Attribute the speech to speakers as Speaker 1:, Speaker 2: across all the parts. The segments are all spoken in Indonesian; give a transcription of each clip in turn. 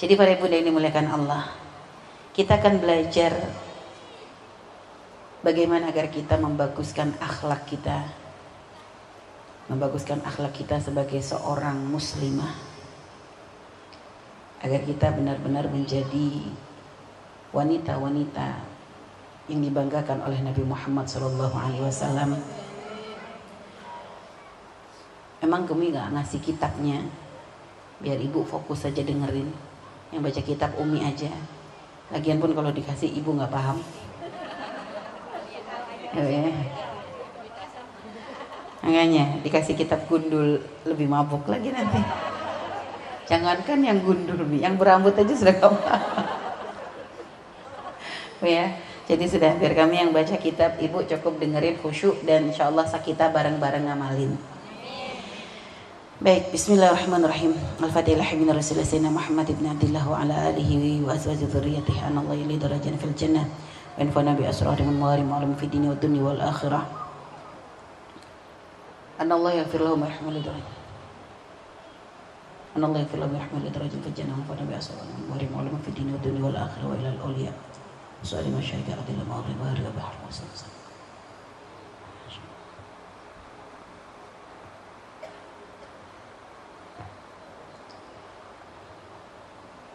Speaker 1: Jadi para ibu yang dimuliakan Allah, kita akan belajar bagaimana agar kita membaguskan akhlak kita. Membaguskan akhlak kita sebagai seorang muslimah. Agar kita benar-benar menjadi wanita-wanita yang dibanggakan oleh Nabi Muhammad SAW. Emang kami nggak ngasih kitabnya, biar ibu fokus saja dengerin yang baca kitab umi aja. Lagian pun kalau dikasih ibu nggak paham. Ya, ya. makanya dikasih kitab gundul lebih mabuk lagi nanti. Jangankan yang gundul yang berambut aja sudah gak paham. Ya. Jadi sudah biar kami yang baca kitab ibu cukup dengerin khusyuk dan insya Allah bareng-bareng ngamalin Baik, bismillahirrahmanirrahim. Al-Fatihah min Rasulullah Sayyidina Muhammad ibn Abdullah wa ala alihi wa azwaji dzurriyyatihi an Allah li darajan fil jannah wa infana bi asrari min mawari ma'lum fi dini wa dunya wal akhirah. An Allah yaghfir lahum wa yarhamhum li darajat. An Allah lahum wa yarhamhum li darajat fil jannah wa infana bi asrari min mawari ma'lum fi dini wa dunya wal akhirah wa ila al-awliya. Su'ali masyayikh adil ma'rif wa harga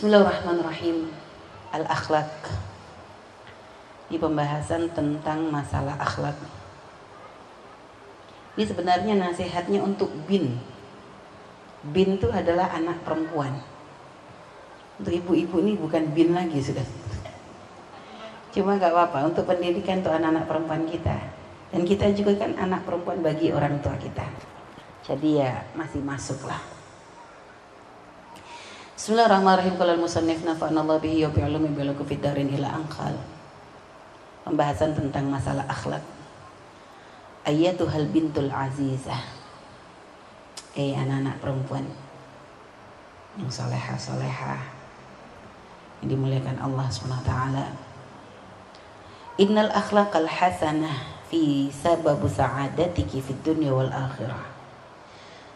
Speaker 1: Bismillahirrahmanirrahim. Al-akhlak. Di pembahasan tentang masalah akhlak. Ini sebenarnya nasihatnya untuk bin. Bin itu adalah anak perempuan. Untuk ibu-ibu ini bukan bin lagi sudah. Cuma gak apa-apa untuk pendidikan untuk anak-anak perempuan kita. Dan kita juga kan anak perempuan bagi orang tua kita. Jadi ya masih masuk lah. Bismillahirrahmanirrahim Qala al-musannif nafa'anallahu bihi wa bi'ulumi bi'luku fid darin ila angkal. Pembahasan tentang masalah akhlak. Ayatuhal bintul azizah. Eh anak-anak perempuan yang soleha-soleha yang dimuliakan Allah SWT. Innal akhlaqal hasanah fi sababu sa'adatiki fid dunya wal akhirah.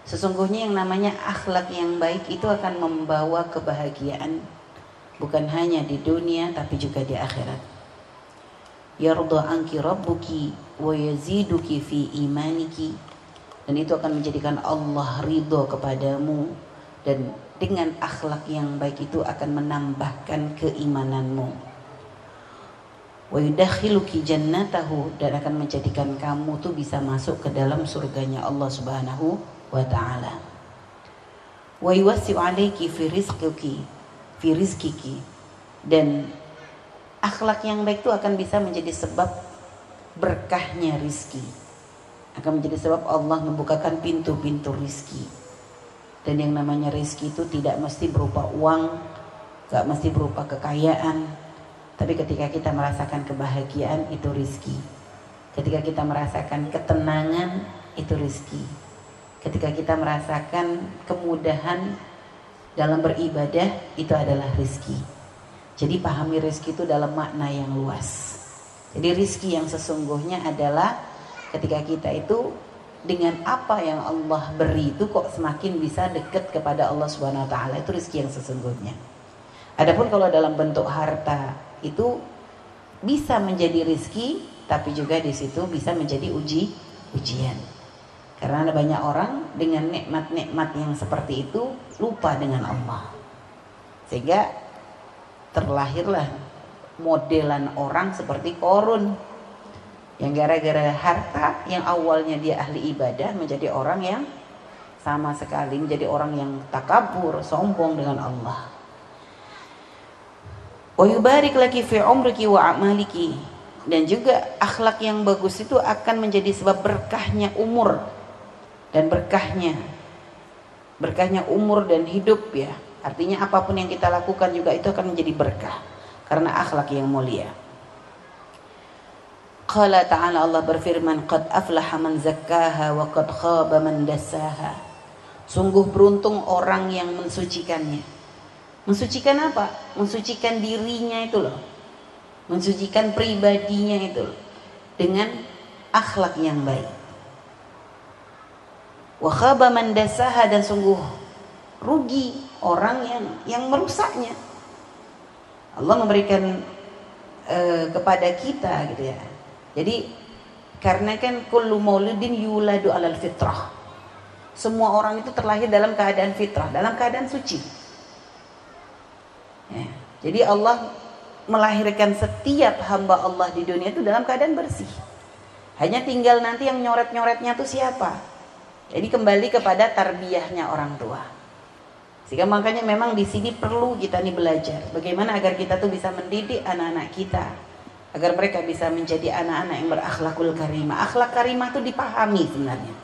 Speaker 1: Sesungguhnya yang namanya akhlak yang baik itu akan membawa kebahagiaan bukan hanya di dunia tapi juga di akhirat. Yarda anki rabbuki wa yaziduki fi imaniki dan itu akan menjadikan Allah ridho kepadamu dan dengan akhlak yang baik itu akan menambahkan keimananmu wa yudakhiluki jannatahu dan akan menjadikan kamu tuh bisa masuk ke dalam surganya Allah Subhanahu wa ta'ala. Wa yuwassi'u alaiki fi rizqiki fi rizkiki dan akhlak yang baik itu akan bisa menjadi sebab berkahnya rizki. Akan menjadi sebab Allah membukakan pintu-pintu rizki. Dan yang namanya rizki itu tidak mesti berupa uang gak mesti berupa kekayaan. Tapi ketika kita merasakan kebahagiaan itu rizki. Ketika kita merasakan ketenangan itu rizki ketika kita merasakan kemudahan dalam beribadah itu adalah rizki jadi pahami rizki itu dalam makna yang luas jadi rizki yang sesungguhnya adalah ketika kita itu dengan apa yang Allah beri itu kok semakin bisa dekat kepada Allah Subhanahu wa taala itu rizki yang sesungguhnya. Adapun kalau dalam bentuk harta itu bisa menjadi rizki tapi juga di situ bisa menjadi uji ujian. Karena ada banyak orang dengan nikmat-nikmat yang seperti itu lupa dengan Allah. Sehingga terlahirlah modelan orang seperti korun yang gara-gara harta yang awalnya dia ahli ibadah menjadi orang yang sama sekali menjadi orang yang takabur, sombong dengan Allah. Fi dan juga akhlak yang bagus itu akan menjadi sebab berkahnya umur dan berkahnya berkahnya umur dan hidup ya Artinya apa pun yang kita lakukan juga itu akan menjadi berkah karena akhlak yang mulia. Qala ta'ala Allah berfirman qad aflaha man zakkaha wa qad khaba man dassaha. Sungguh beruntung orang yang mensucikannya. Mensucikan apa? Mensucikan dirinya itu loh. Mensucikan pribadinya itu loh. Dengan akhlak yang baik. Wa khaba dan sungguh rugi orang yang yang merusaknya. Allah memberikan uh, kepada kita gitu ya. Jadi karena kan kullu maulidin yuladu alal fitrah. Semua orang itu terlahir dalam keadaan fitrah, dalam keadaan suci. Ya. Jadi Allah melahirkan setiap hamba Allah di dunia itu dalam keadaan bersih. Hanya tinggal nanti yang nyoret-nyoretnya itu siapa? Jadi kembali kepada tarbiyahnya orang tua. Sehingga makanya memang di sini perlu kita nih belajar bagaimana agar kita tuh bisa mendidik anak-anak kita agar mereka bisa menjadi anak-anak yang berakhlakul karimah. Akhlak karimah itu dipahami sebenarnya.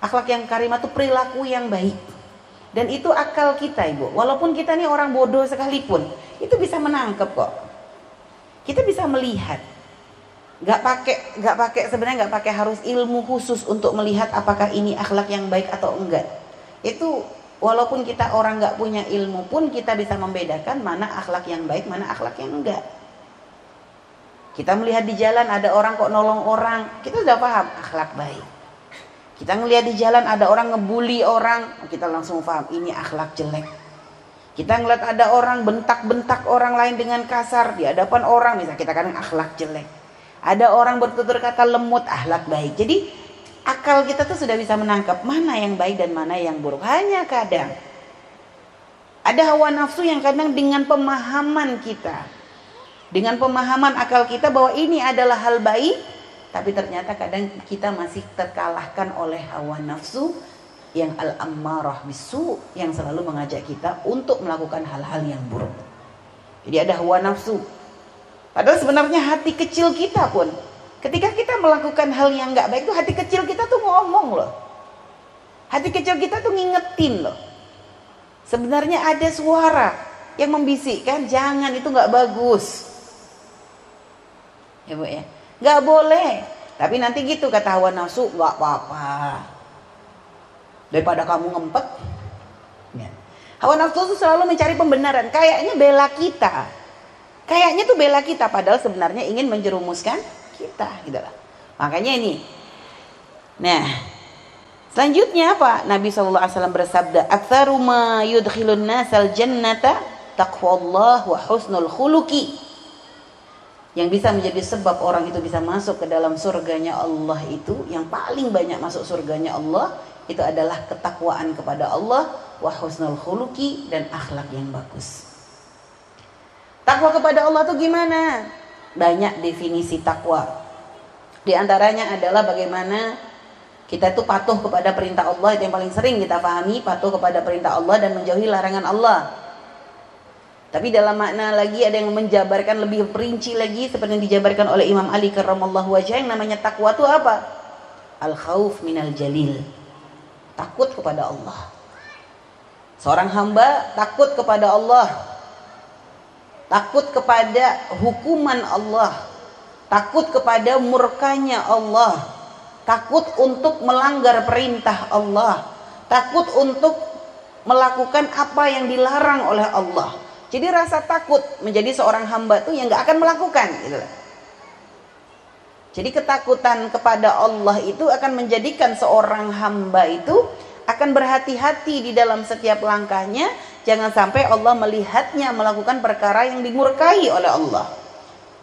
Speaker 1: Akhlak yang karimah itu perilaku yang baik. Dan itu akal kita ibu. Walaupun kita nih orang bodoh sekalipun, itu bisa menangkap kok. Kita bisa melihat. Gak pakai, gak pakai sebenarnya gak pakai harus ilmu khusus untuk melihat apakah ini akhlak yang baik atau enggak. Itu Walaupun kita orang nggak punya ilmu pun kita bisa membedakan mana akhlak yang baik, mana akhlak yang enggak. Kita melihat di jalan ada orang kok nolong orang, kita sudah paham akhlak baik. Kita melihat di jalan ada orang ngebully orang, kita langsung paham ini akhlak jelek. Kita ngeliat ada orang bentak-bentak orang lain dengan kasar di hadapan orang, misalnya kita kadang akhlak jelek. Ada orang bertutur kata lemut, akhlak baik. Jadi akal kita tuh sudah bisa menangkap mana yang baik dan mana yang buruk. Hanya kadang ada hawa nafsu yang kadang dengan pemahaman kita, dengan pemahaman akal kita bahwa ini adalah hal baik, tapi ternyata kadang kita masih terkalahkan oleh hawa nafsu yang al-ammarah bisu yang selalu mengajak kita untuk melakukan hal-hal yang buruk. Jadi ada hawa nafsu. Padahal sebenarnya hati kecil kita pun Ketika kita melakukan hal yang nggak baik itu hati kecil kita tuh ngomong loh. Hati kecil kita tuh ngingetin loh. Sebenarnya ada suara yang membisikkan jangan itu nggak bagus. Ya bu ya, nggak boleh. Tapi nanti gitu kata hawa nafsu nggak apa-apa. Daripada kamu ngempet. Ya. Hawa nafsu tuh selalu mencari pembenaran. Kayaknya bela kita. Kayaknya tuh bela kita padahal sebenarnya ingin menjerumuskan kita gitu lah. Makanya ini. Nah, selanjutnya apa? Nabi SAW bersabda, "Aktsaru ma yudkhilun nasal jannata taqwallah wa husnul khuluqi." Yang bisa menjadi sebab orang itu bisa masuk ke dalam surganya Allah itu, yang paling banyak masuk surganya Allah itu adalah ketakwaan kepada Allah wa husnul khuluqi dan akhlak yang bagus. Takwa kepada Allah itu gimana? banyak definisi takwa. Di antaranya adalah bagaimana kita itu patuh kepada perintah Allah itu yang paling sering kita pahami patuh kepada perintah Allah dan menjauhi larangan Allah. Tapi dalam makna lagi ada yang menjabarkan lebih perinci lagi seperti yang dijabarkan oleh Imam Ali karramallahu wajah yang namanya takwa itu apa? Al khauf minal jalil. Takut kepada Allah. Seorang hamba takut kepada Allah takut kepada hukuman Allah, takut kepada murkanya Allah, takut untuk melanggar perintah Allah, takut untuk melakukan apa yang dilarang oleh Allah. Jadi rasa takut menjadi seorang hamba itu yang nggak akan melakukan. Gitu. Jadi ketakutan kepada Allah itu akan menjadikan seorang hamba itu akan berhati-hati di dalam setiap langkahnya jangan sampai Allah melihatnya melakukan perkara yang dimurkai oleh Allah.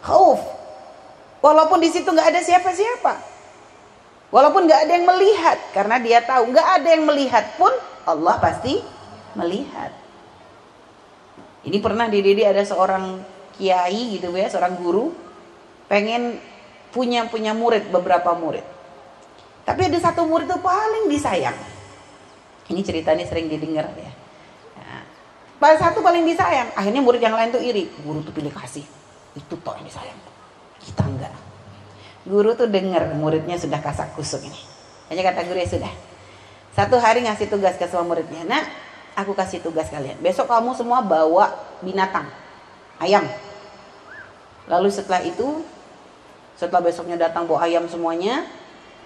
Speaker 1: Khauf. Walaupun di situ nggak ada siapa-siapa. Walaupun nggak ada yang melihat karena dia tahu nggak ada yang melihat pun Allah pasti melihat. Ini pernah di Didi ada seorang kiai gitu ya seorang guru pengen punya punya murid beberapa murid. Tapi ada satu murid itu paling disayang. Ini ceritanya sering didengar ya. Nah, satu paling disayang, akhirnya murid yang lain tuh iri. Guru tuh pilih kasih, itu toh yang disayang. Kita enggak. Guru tuh dengar muridnya sudah kasak kusuk ini. Hanya kata guru ya sudah. Satu hari ngasih tugas ke semua muridnya. Nah, aku kasih tugas kalian. Besok kamu semua bawa binatang, ayam. Lalu setelah itu, setelah besoknya datang bawa ayam semuanya,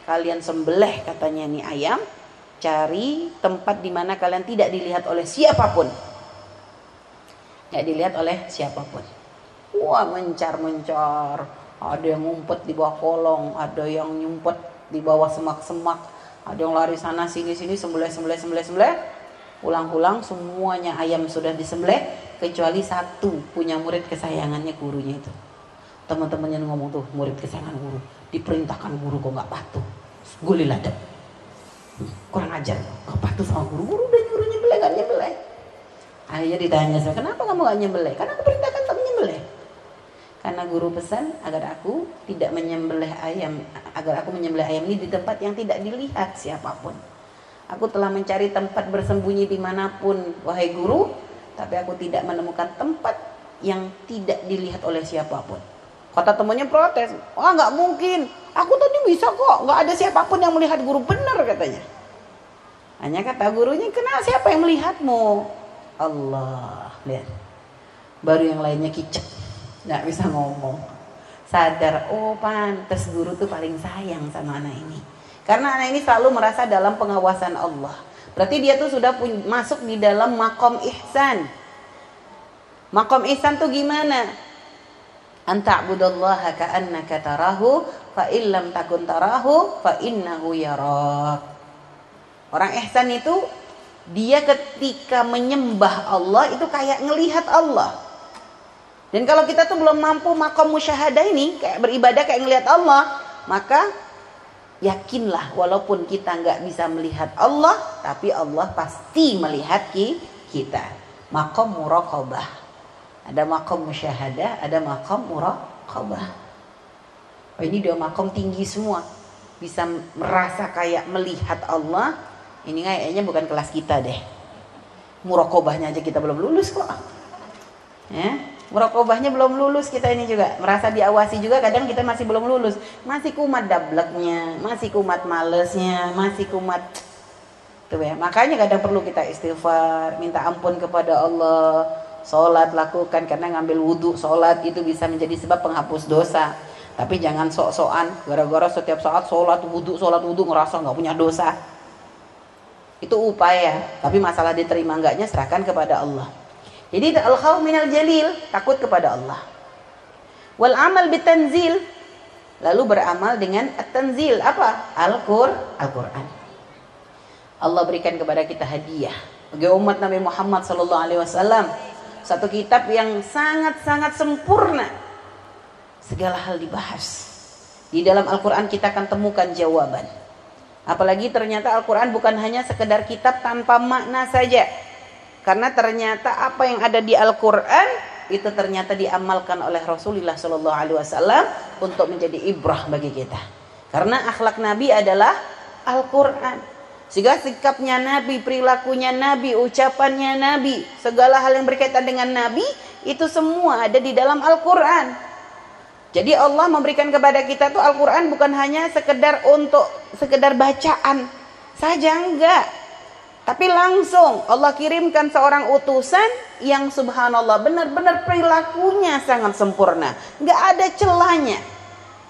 Speaker 1: kalian sembelih katanya nih ayam, cari tempat di mana kalian tidak dilihat oleh siapa pun. Tidak dilihat oleh siapa pun. Wah mencar-mencar. Ada yang ngumpet di bawah kolong, ada yang nyumpet di bawah semak-semak, ada yang lari sana sini sini sembelih sembelih sembelih sembelih. Pulang-pulang semuanya ayam sudah disembelih kecuali satu punya murid kesayangannya gurunya itu. Teman-temannya ngomong tuh murid kesayangan guru diperintahkan guru kok nggak patuh. Guli ladep. Kurang ajar, kok patuh sama guru. Guru udah nyuruh nyembelih kan. Akhirnya ditanya saya, kenapa kamu gak nyembelih? Karena aku perintahkan tak menyembelih. Karena guru pesan agar aku tidak menyembelih ayam, agar aku menyembelih ayam ini di tempat yang tidak dilihat siapa pun. Aku telah mencari tempat bersembunyi di mana pun, wahai guru, tapi aku tidak menemukan tempat yang tidak dilihat oleh siapa pun. Kata temannya protes, wah nggak mungkin, aku tadi bisa kok, nggak ada siapa pun yang melihat guru benar katanya. Hanya kata gurunya, kenal siapa yang melihatmu? Allah lihat. Baru yang lainnya kicek nggak bisa ngomong. Sadar oh pantas guru tuh paling sayang sama anak ini. Karena anak ini selalu merasa dalam pengawasan Allah. Berarti dia tuh sudah masuk di dalam makom ihsan. Makom ihsan tuh gimana? Anta'budallaha ka'annaka tarahu fa illam takun tarahu fa innahu yarak orang ihsan itu dia ketika menyembah Allah itu kayak ngelihat Allah. Dan kalau kita tuh belum mampu makom musyahadah ini, kayak beribadah kayak ngelihat Allah, maka yakinlah walaupun kita nggak bisa melihat Allah, tapi Allah pasti melihat kita. Makom muraqabah. Ada makom musyahadah, ada makom muraqabah. Oh, ini dua makom tinggi semua. Bisa merasa kayak melihat Allah, ini kayaknya bukan kelas kita deh. Murokobahnya aja kita belum lulus kok. Ya, murokobahnya belum lulus kita ini juga. Merasa diawasi juga kadang kita masih belum lulus. Masih kumat dableknya, masih kumat malesnya, masih kumat Tuh ya, makanya kadang perlu kita istighfar, minta ampun kepada Allah, sholat lakukan karena ngambil wudhu sholat itu bisa menjadi sebab penghapus dosa. Tapi jangan sok-sokan, gara-gara setiap saat sholat wudhu, sholat wudhu ngerasa nggak punya dosa itu upaya. Tapi masalah diterima enggaknya serahkan kepada Allah. Jadi al khawf minal jalil takut kepada Allah. Wal amal bitanzil lalu beramal dengan at-tanzil. Apa? Al-Qur Al-Qur'an. Allah berikan kepada kita hadiah. Bagi umat Nabi Muhammad sallallahu alaihi wasallam satu kitab yang sangat-sangat sempurna. Segala hal dibahas. Di dalam Al-Qur'an kita akan temukan jawaban Apalagi ternyata Al-Quran bukan hanya sekedar kitab tanpa makna saja. Karena ternyata apa yang ada di Al-Quran itu ternyata diamalkan oleh Rasulullah Shallallahu Alaihi Wasallam untuk menjadi ibrah bagi kita. Karena akhlak Nabi adalah Al-Quran. Sehingga sikapnya Nabi, perilakunya Nabi, ucapannya Nabi, segala hal yang berkaitan dengan Nabi itu semua ada di dalam Al-Quran. Jadi Allah memberikan kepada kita tuh Al-Quran bukan hanya sekedar untuk sekedar bacaan saja enggak. Tapi langsung Allah kirimkan seorang utusan yang subhanallah benar-benar perilakunya sangat sempurna. Enggak ada celahnya.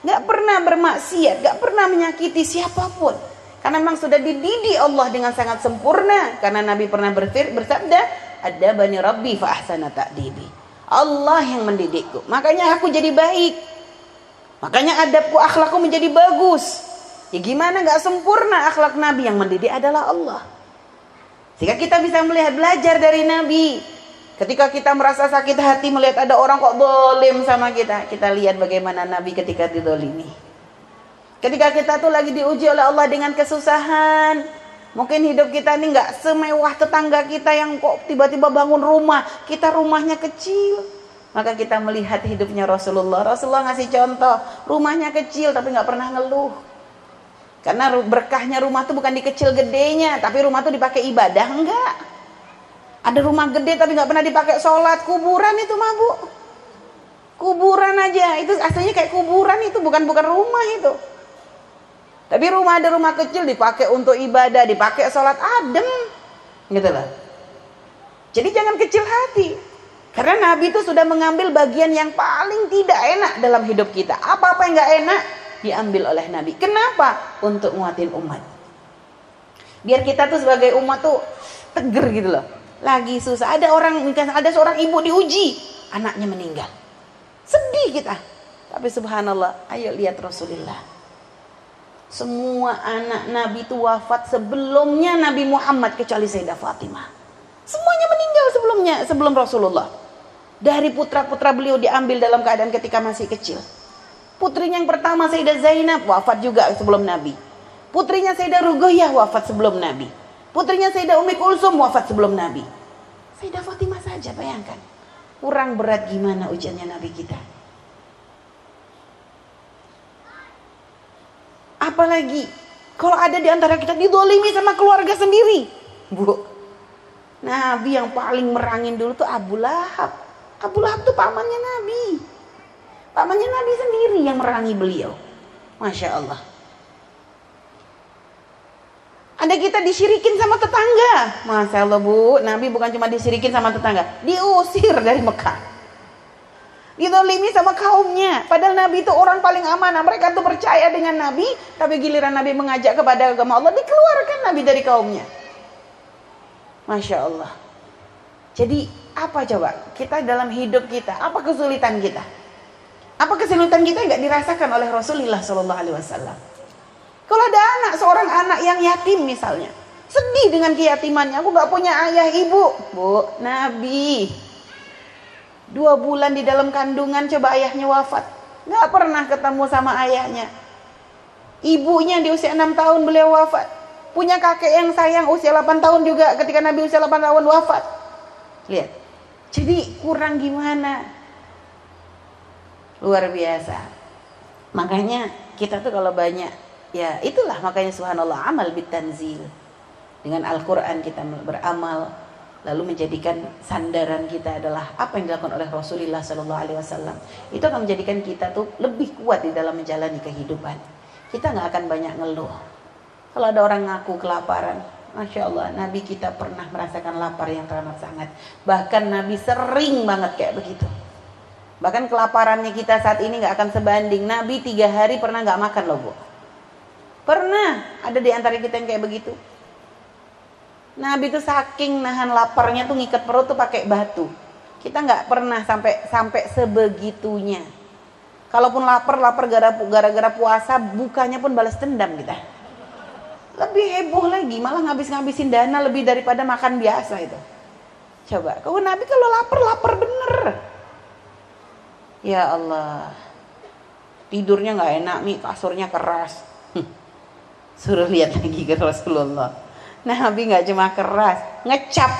Speaker 1: Enggak pernah bermaksiat, enggak pernah menyakiti siapa pun. Karena memang sudah dididik Allah dengan sangat sempurna. Karena Nabi pernah bersabda, ada bani Rabbi fa ahsana ta'dibi. Allah yang mendidikku. Makanya aku jadi baik. Makanya adabku akhlakku menjadi bagus. Ya gimana nggak sempurna akhlak Nabi yang mendidik adalah Allah. Jika kita bisa melihat belajar dari Nabi. Ketika kita merasa sakit hati melihat ada orang kok dolim sama kita. Kita lihat bagaimana Nabi ketika didolimi. Ketika kita tuh lagi diuji oleh Allah dengan kesusahan. Mungkin hidup kita ini nggak semewah tetangga kita yang kok tiba-tiba bangun rumah. Kita rumahnya kecil maka kita melihat hidupnya Rasulullah. Rasulullah ngasih contoh, rumahnya kecil tapi nggak pernah ngeluh. Karena berkahnya rumah tuh bukan di kecil gedenya, tapi rumah tuh dipakai ibadah enggak. Ada rumah gede tapi nggak pernah dipakai sholat, kuburan itu mabuk. Kuburan aja, itu aslinya kayak kuburan itu bukan bukan rumah itu. Tapi rumah ada rumah kecil dipakai untuk ibadah, dipakai sholat adem, gitu loh. Jadi jangan kecil hati. Karena Nabi itu sudah mengambil bagian yang paling tidak enak dalam hidup kita. Apa-apa yang nggak enak diambil oleh Nabi. Kenapa? Untuk nguatin umat. Biar kita tuh sebagai umat tuh teger gitu loh. Lagi susah. Ada orang, ada seorang ibu diuji, anaknya meninggal. Sedih kita. Tapi subhanallah, ayo lihat Rasulullah. Semua anak Nabi itu wafat sebelumnya Nabi Muhammad kecuali Sayyidah Fatimah. Semuanya meninggal sebelumnya, sebelum Rasulullah. Dari putra-putra beliau diambil dalam keadaan ketika masih kecil. Putrinya yang pertama Sayyidah Zainab wafat juga sebelum Nabi. Putrinya Sayyidah Rugoyah wafat sebelum Nabi. Putrinya Sayyidah Umi Kulsum wafat sebelum Nabi. Sayyidah Fatimah saja bayangkan. Kurang berat gimana ujiannya Nabi kita. Apalagi kalau ada di antara kita didolimi sama keluarga sendiri. Bu, Nabi yang paling merangin dulu tuh Abu Lahab. Abu Lahab tuh pamannya Nabi. Pamannya Nabi sendiri yang merangi beliau. Masya Allah. Ada kita disirikin sama tetangga. Masya Allah bu, Nabi bukan cuma disirikin sama tetangga. Diusir dari Mekah didolimi sama kaumnya. Padahal Nabi itu orang paling amanah. Mereka tuh percaya dengan Nabi, tapi giliran Nabi mengajak kepada agama Allah, dikeluarkan Nabi dari kaumnya. Masya Allah. Jadi apa coba? Kita dalam hidup kita, apa kesulitan kita? Apa kesulitan kita nggak dirasakan oleh Rasulullah Shallallahu Alaihi Wasallam? Kalau ada anak, seorang anak yang yatim misalnya, sedih dengan keyatimannya, aku nggak punya ayah ibu, bu, Nabi Dua bulan di dalam kandungan coba ayahnya wafat. Nggak pernah ketemu sama ayahnya. Ibunya di usia 6 tahun beliau wafat. Punya kakek yang sayang usia 8 tahun juga ketika Nabi usia 8 tahun wafat. Lihat. Jadi kurang gimana? Luar biasa. Makanya kita tuh kalau banyak ya itulah makanya subhanallah amal bitanzil. Dengan Al-Qur'an kita beramal, lalu menjadikan sandaran kita adalah apa yang dilakukan oleh Rasulullah Sallallahu Alaihi Wasallam. Itu akan menjadikan kita tuh lebih kuat di dalam menjalani kehidupan. Kita nggak akan banyak ngeluh. Kalau ada orang ngaku kelaparan Masya Allah Nabi kita pernah merasakan lapar yang teramat sangat. Bahkan Nabi sering banget kayak begitu. Bahkan kelaparannya kita saat ini nggak akan sebanding. Nabi tiga hari pernah nggak makan loh bu. Pernah. Ada di antara kita yang kayak begitu Nabi itu saking nahan laparnya tuh ngikat perut tuh pakai batu. Kita nggak pernah sampai sampai sebegitunya. Kalaupun lapar, lapar gara-gara puasa, bukanya pun balas dendam kita. Lebih heboh lagi, malah ngabis-ngabisin dana lebih daripada makan biasa itu. Coba, kalau Nabi kalau lapar, lapar bener. Ya Allah, tidurnya nggak enak, mi kasurnya keras. Suruh lihat lagi ke Rasulullah Nabi nggak cuma keras, ngecap.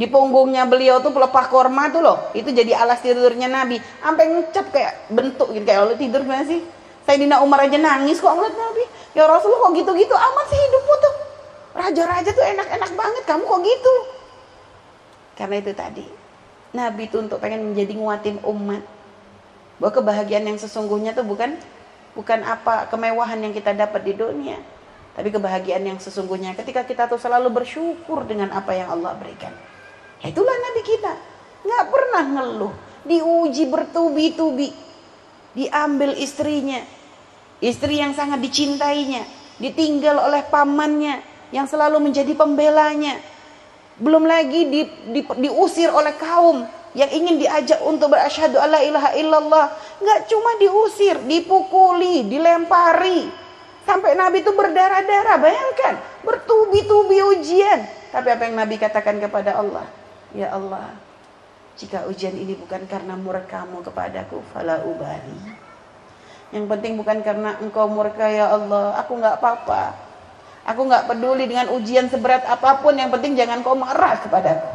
Speaker 1: Di punggungnya beliau tuh pelepah korma tuh loh, itu jadi alas tidurnya Nabi. Sampai ngecap kayak bentuk gitu kayak lo tidur gimana sih? Sayyidina Umar aja nangis kok ngeliat Nabi. Ya Rasulullah kok gitu-gitu amat sih hidupmu tuh. Raja-raja tuh enak-enak banget, kamu kok gitu? Karena itu tadi, Nabi tuh untuk pengen menjadi nguatin umat. Bahwa kebahagiaan yang sesungguhnya tuh bukan bukan apa kemewahan yang kita dapat di dunia, tapi kebahagiaan yang sesungguhnya ketika kita tuh selalu bersyukur dengan apa yang Allah berikan. Ya itulah Nabi kita. Nggak pernah ngeluh. Diuji bertubi-tubi. Diambil istrinya. Istri yang sangat dicintainya. Ditinggal oleh pamannya. Yang selalu menjadi pembelanya. Belum lagi di, di, diusir oleh kaum yang ingin diajak untuk berasyhadu alla ilaha illallah nggak cuma diusir dipukuli dilempari Sampai Nabi itu berdarah-darah, bayangkan. Bertubi-tubi ujian. Tapi apa yang Nabi katakan kepada Allah? Ya Allah, jika ujian ini bukan karena murkamu kepadaku, fala ubali. Yang penting bukan karena engkau murka ya Allah, aku nggak apa-apa. Aku nggak peduli dengan ujian seberat apa pun, yang penting jangan kau marah kepadaku.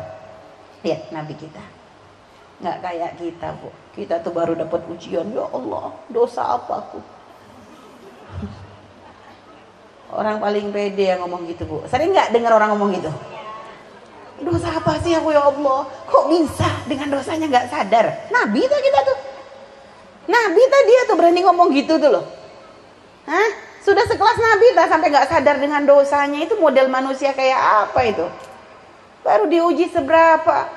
Speaker 1: Lihat Nabi kita. Nggak kayak kita, Bu. Kita tuh baru dapat ujian, ya Allah, dosa apa aku? Orang paling pede yang ngomong gitu bu. Sering nggak dengar orang ngomong gitu? Dosa apa sih aku ya Allah? Kok bisa dengan dosanya nggak sadar? Nabi tuh kita tuh. Nabi tadi dia tuh berani ngomong gitu tuh loh. Hah? Sudah sekelas Nabi tak sampai nggak sadar dengan dosanya itu model manusia kayak apa itu? Baru diuji seberapa?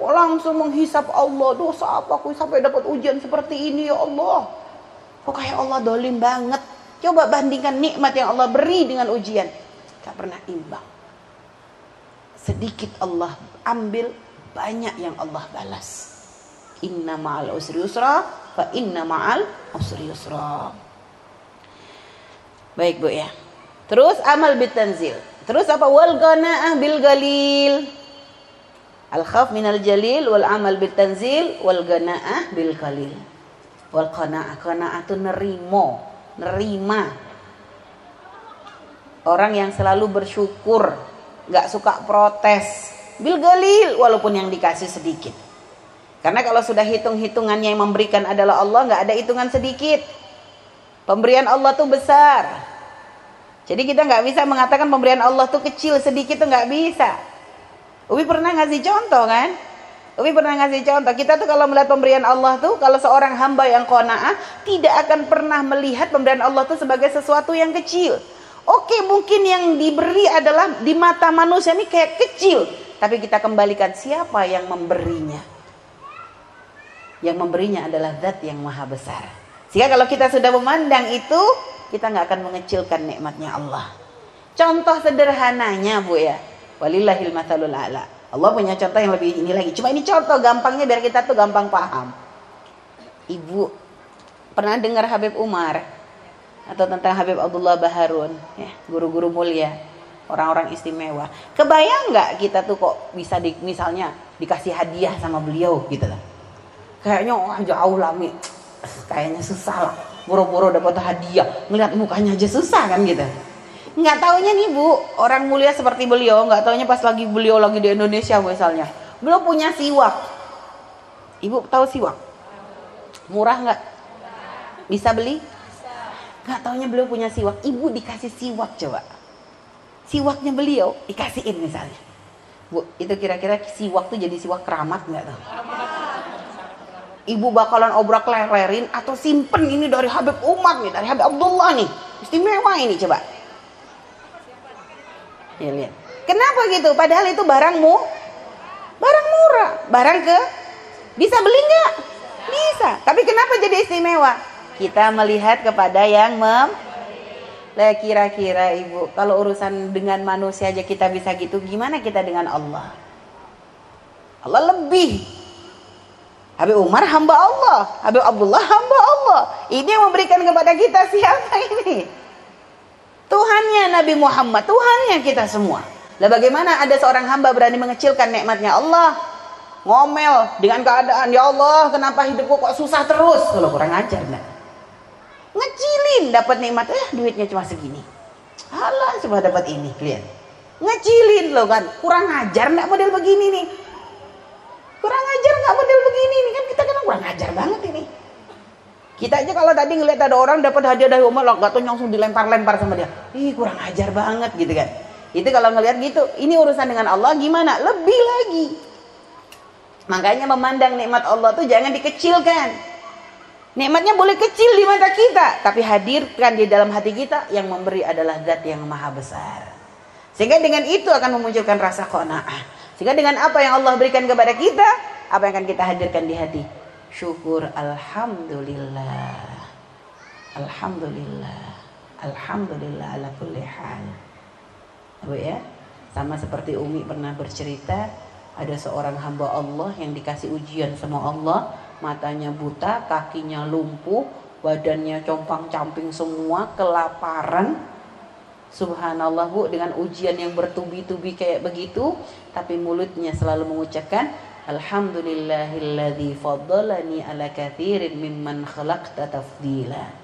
Speaker 1: Oh, langsung menghisap Allah dosa apa aku sampai dapat ujian seperti ini ya Allah. Kok kayak Allah dolim banget. Coba bandingkan nikmat yang Allah beri dengan ujian. Gak pernah imbang. Sedikit Allah ambil, banyak yang Allah balas. Inna ma'al usri yusra, fa inna ma'al usri yusra. Baik Bu ya. Terus amal bitanzil. Terus apa? Wal qanaah bil galil. Al khaf minal jalil wal amal bitanzil wal qanaah bil qalil. Wal qanaah qanaah itu nerimo, nerima. Orang yang selalu bersyukur, nggak suka protes. Bil galil walaupun yang dikasih sedikit. Karena kalau sudah hitung-hitungannya yang memberikan adalah Allah, nggak ada hitungan sedikit. Pemberian Allah tuh besar. Jadi kita nggak bisa mengatakan pemberian Allah tuh kecil sedikit tuh nggak bisa. Ubi pernah ngasih contoh kan? Ubi pernah ngasih contoh. Kita tuh kalau melihat pemberian Allah tuh, kalau seorang hamba yang kona'ah tidak akan pernah melihat pemberian Allah tuh sebagai sesuatu yang kecil. Oke, mungkin yang diberi adalah di mata manusia ini kayak kecil, tapi kita kembalikan siapa yang memberinya. Yang memberinya adalah zat yang maha besar. Sehingga kalau kita sudah memandang itu, kita nggak akan mengecilkan nikmatnya Allah. Contoh sederhananya Bu ya. Walillahil mathalul a'la. Allah punya contoh yang lebih ini lagi. Cuma ini contoh gampangnya biar kita tuh gampang paham. Ibu pernah dengar Habib Umar atau tentang Habib Abdullah Baharun, ya, guru-guru mulia, orang-orang istimewa. Kebayang nggak kita tuh kok bisa di, misalnya dikasih hadiah sama beliau gitu lah. Kayaknya oh, jauh lami, kayaknya susah lah boro-boro dapat hadiah ngeliat mukanya aja susah kan gitu nggak taunya nih bu. Orang mulia seperti beliau nggak taunya pas lagi beliau lagi di Indonesia misalnya. Beliau punya siwak. Ibu tahu siwak? Murah nggak? Bisa beli? Nggak taunya beliau punya siwak. Ibu dikasih siwak coba. Siwaknya beliau dikasihin misalnya. Bu itu kira-kira siwak tuh jadi siwak keramat nggak tuh? Ibu bakalan obrak lererin atau simpen ini dari Habib Umar nih, dari Habib Abdullah nih. Istimewa ini coba. Ya. Kenapa gitu? Padahal itu barangmu barang murah, barang ke bisa beli nggak? Bisa. Tapi kenapa jadi istimewa? Kita melihat kepada yang mem Lah kira-kira ibu, kalau urusan dengan manusia aja kita bisa gitu, gimana kita dengan Allah? Allah lebih Habib Umar hamba Allah, Habib Abdullah hamba Allah. Ini yang memberikan kepada kita siapa ini? Tuhannya Nabi Muhammad, Tuhannya kita semua. Lah bagaimana ada seorang hamba berani mengecilkan nikmatnya Allah? Ngomel dengan keadaan, ya Allah, kenapa hidupku kok susah terus? Kalau kurang ajar, enggak? Ngecilin dapat nikmat, eh duitnya cuma segini. Halah cuma dapat ini, lihat. Ngecilin loh kan, kurang ajar enggak model begini nih kurang ajar nggak model begini nih kan kita kan kurang ajar banget ini kita aja kalau tadi ngeliat ada orang dapat hadiah dari Umar nggak tuh langsung dilempar-lempar sama dia ih kurang ajar banget gitu kan itu kalau ngeliat gitu ini urusan dengan Allah gimana lebih lagi makanya memandang nikmat Allah tuh jangan dikecilkan Nikmatnya boleh kecil di mata kita, tapi hadirkan di dalam hati kita yang memberi adalah zat yang maha besar. Sehingga dengan itu akan memunculkan rasa qanaah. Sehingga dengan apa yang Allah berikan kepada kita, apa yang akan kita hadirkan di hati? Syukur alhamdulillah. Alhamdulillah. Alhamdulillah ala kulli hal. Bu ya, sama seperti Umi pernah bercerita, ada seorang hamba Allah yang dikasih ujian sama Allah, matanya buta, kakinya lumpuh, badannya compang-camping semua, kelaparan, Subhanallah bu dengan ujian yang bertubi-tubi kayak begitu tapi mulutnya selalu mengucapkan Alhamdulillahilladzi faddalani ala kathirin mimman khalaqta tafdila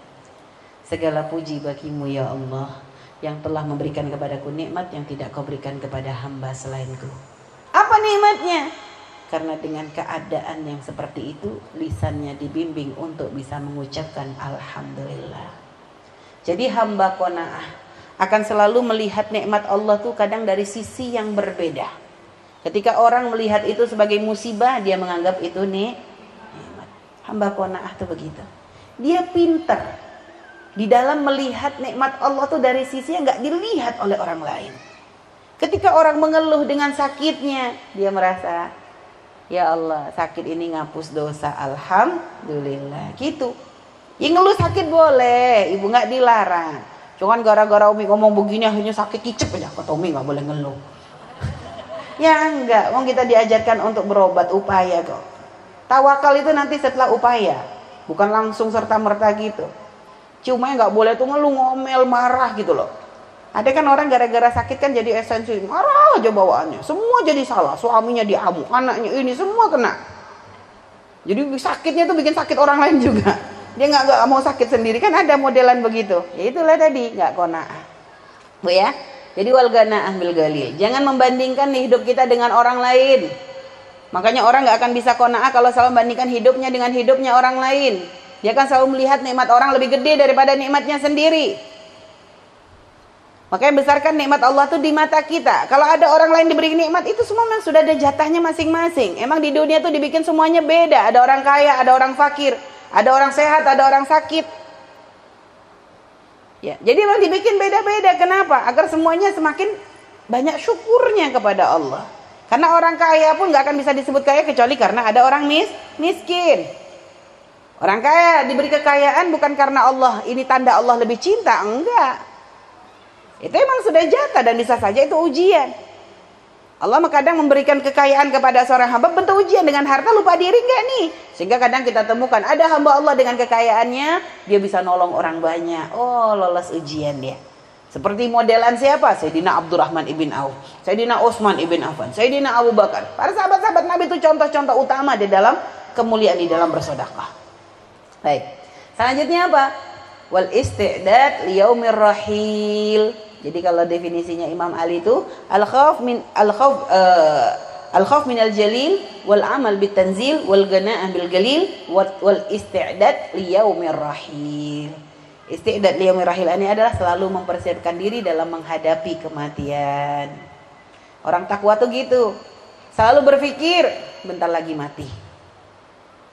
Speaker 1: Segala puji bagimu ya Allah yang telah memberikan kepadaku nikmat yang tidak kau berikan kepada hamba selainku. Apa nikmatnya? Karena dengan keadaan yang seperti itu lisannya dibimbing untuk bisa mengucapkan Alhamdulillah. Jadi hamba kona'ah akan selalu melihat nikmat Allah tuh kadang dari sisi yang berbeda. Ketika orang melihat itu sebagai musibah, dia menganggap itu nih nikmat. Hamba kona'ah tuh begitu. Dia pinter di dalam melihat nikmat Allah tuh dari sisi yang nggak dilihat oleh orang lain. Ketika orang mengeluh dengan sakitnya, dia merasa, ya Allah sakit ini ngapus dosa, alhamdulillah. Gitu. Yang ngeluh sakit boleh, ibu nggak dilarang. Cuman gara-gara Umi ngomong begini akhirnya sakit kicep aja. Kata Umi nggak boleh ngeluh. Ya enggak, mau kita diajarkan untuk berobat upaya kok. Tawakal itu nanti setelah upaya, bukan langsung serta merta gitu. Cuma nggak boleh tuh ngeluh ngomel marah gitu loh. Ada kan orang gara-gara sakit kan jadi esensi marah aja bawaannya. Semua jadi salah. Suaminya diamuk, anaknya ini semua kena. Jadi sakitnya tuh bikin sakit orang lain juga. Dia nggak mau sakit sendiri kan ada modelan begitu. Ya itulah tadi nggak kona. Bu ya. Jadi walgana ambil galil. Jangan membandingkan hidup kita dengan orang lain. Makanya orang nggak akan bisa kona'ah kalau selalu membandingkan hidupnya dengan hidupnya orang lain. Dia akan selalu melihat nikmat orang lebih gede daripada nikmatnya sendiri. Makanya besarkan nikmat Allah tuh di mata kita. Kalau ada orang lain diberi nikmat itu semua memang sudah ada jatahnya masing-masing. Emang di dunia tuh dibikin semuanya beda. Ada orang kaya, ada orang fakir, ada orang sehat, ada orang sakit. Ya, jadi memang dibikin beda-beda. Kenapa? Agar semuanya semakin banyak syukurnya kepada Allah. Karena orang kaya pun nggak akan bisa disebut kaya kecuali karena ada orang mis miskin. Orang kaya diberi kekayaan bukan karena Allah ini tanda Allah lebih cinta, enggak. Itu emang sudah jatah dan bisa saja itu ujian. Allah kadang memberikan kekayaan kepada seorang hamba bentuk ujian dengan harta lupa diri enggak nih? Sehingga kadang kita temukan ada hamba Allah dengan kekayaannya dia bisa nolong orang banyak. Oh lolos ujian dia. Seperti modelan siapa? Sayyidina Abdurrahman ibn Auf, Sayyidina Utsman ibn Affan, Sayyidina Abu Bakar. Para sahabat-sahabat Nabi itu contoh-contoh utama di dalam kemuliaan di dalam bersedekah. Baik. Selanjutnya apa? Wal isti'dad liyaumir rahil jadi kalau definisinya Imam Ali itu al khauf min al khauf uh, al khauf min al jalil wal amal bit tanzil wal gana'ah bil galil wal isti'dad li yaumir rahil. Isti'dad li yaumir rahil ini adalah selalu mempersiapkan diri dalam menghadapi kematian. Orang takwa tuh gitu. Selalu berpikir bentar lagi mati.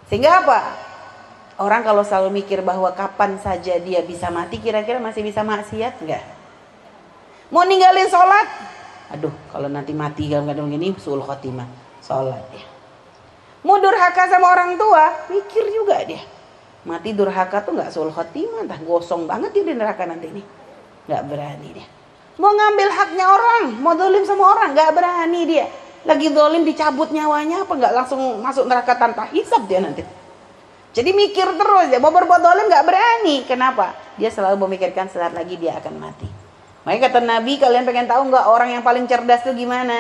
Speaker 1: Sehingga apa? Orang kalau selalu mikir bahwa kapan saja dia bisa mati, kira-kira masih bisa maksiat enggak? Mau ninggalin sholat? Aduh, kalau nanti mati keadaan gini, sul khotimah. Sholat ya. Mau durhaka sama orang tua? Mikir juga dia. Mati durhaka tuh nggak sul khotimah, entah gosong banget dia di neraka nanti nih. Nggak berani dia. Mau ngambil haknya orang, mau dolim sama orang, nggak berani dia. Lagi dolim dicabut nyawanya apa nggak langsung masuk neraka tanpa hisap dia nanti. Jadi mikir terus ya, mau berbuat dolim nggak berani. Kenapa? Dia selalu memikirkan saat lagi dia akan mati. Makanya kata Nabi, kalian pengen tahu nggak orang yang paling cerdas itu gimana?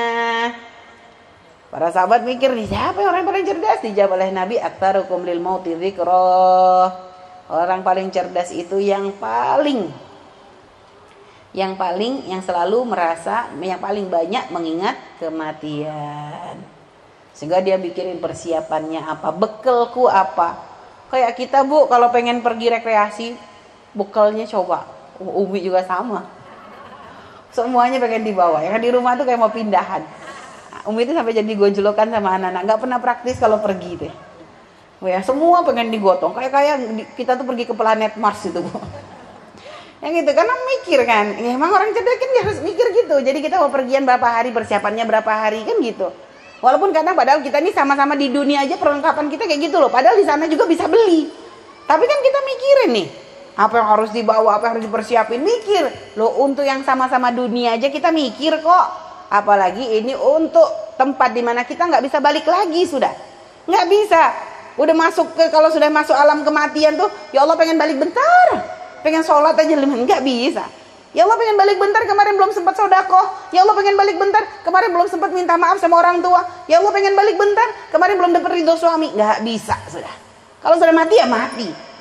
Speaker 1: Para sahabat mikir nih, siapa yang orang yang paling cerdas? Dijawab oleh Nabi, aktarukum lil mauti. Orang paling cerdas itu yang paling yang paling yang selalu merasa yang paling banyak mengingat kematian. Sehingga dia bikin persiapannya apa, bekalku apa. Kayak kita Bu, kalau pengen pergi rekreasi, bekalnya coba. Umi juga sama semuanya pengen dibawa ya kan? Di rumah tuh kayak mau pindahan. Umi itu sampai jadi gojlokan sama anak-anak. Nggak pernah praktis kalau pergi deh. Ya semua pengen digotong. Kayak kayak kita tuh pergi ke planet Mars itu yang gitu karena mikir kan. Ya, emang orang cerdas kan harus mikir gitu. Jadi kita mau pergian berapa hari persiapannya berapa hari kan gitu. Walaupun kadang padahal kita ini sama-sama di dunia aja perlengkapan kita kayak gitu loh. Padahal di sana juga bisa beli. Tapi kan kita mikirin nih apa yang harus dibawa, apa yang harus dipersiapin, mikir. Loh untuk yang sama-sama dunia aja kita mikir kok. Apalagi ini untuk tempat di mana kita nggak bisa balik lagi sudah. Nggak bisa. Udah masuk ke, kalau sudah masuk alam kematian tuh, ya Allah pengen balik bentar. Pengen sholat aja lima, nggak bisa. Ya Allah pengen balik bentar kemarin belum sempat sodako. Ya Allah pengen balik bentar kemarin belum sempat minta maaf sama orang tua. Ya Allah pengen balik bentar kemarin belum dapat ridho suami. Nggak bisa sudah. Kalau sudah mati ya mati.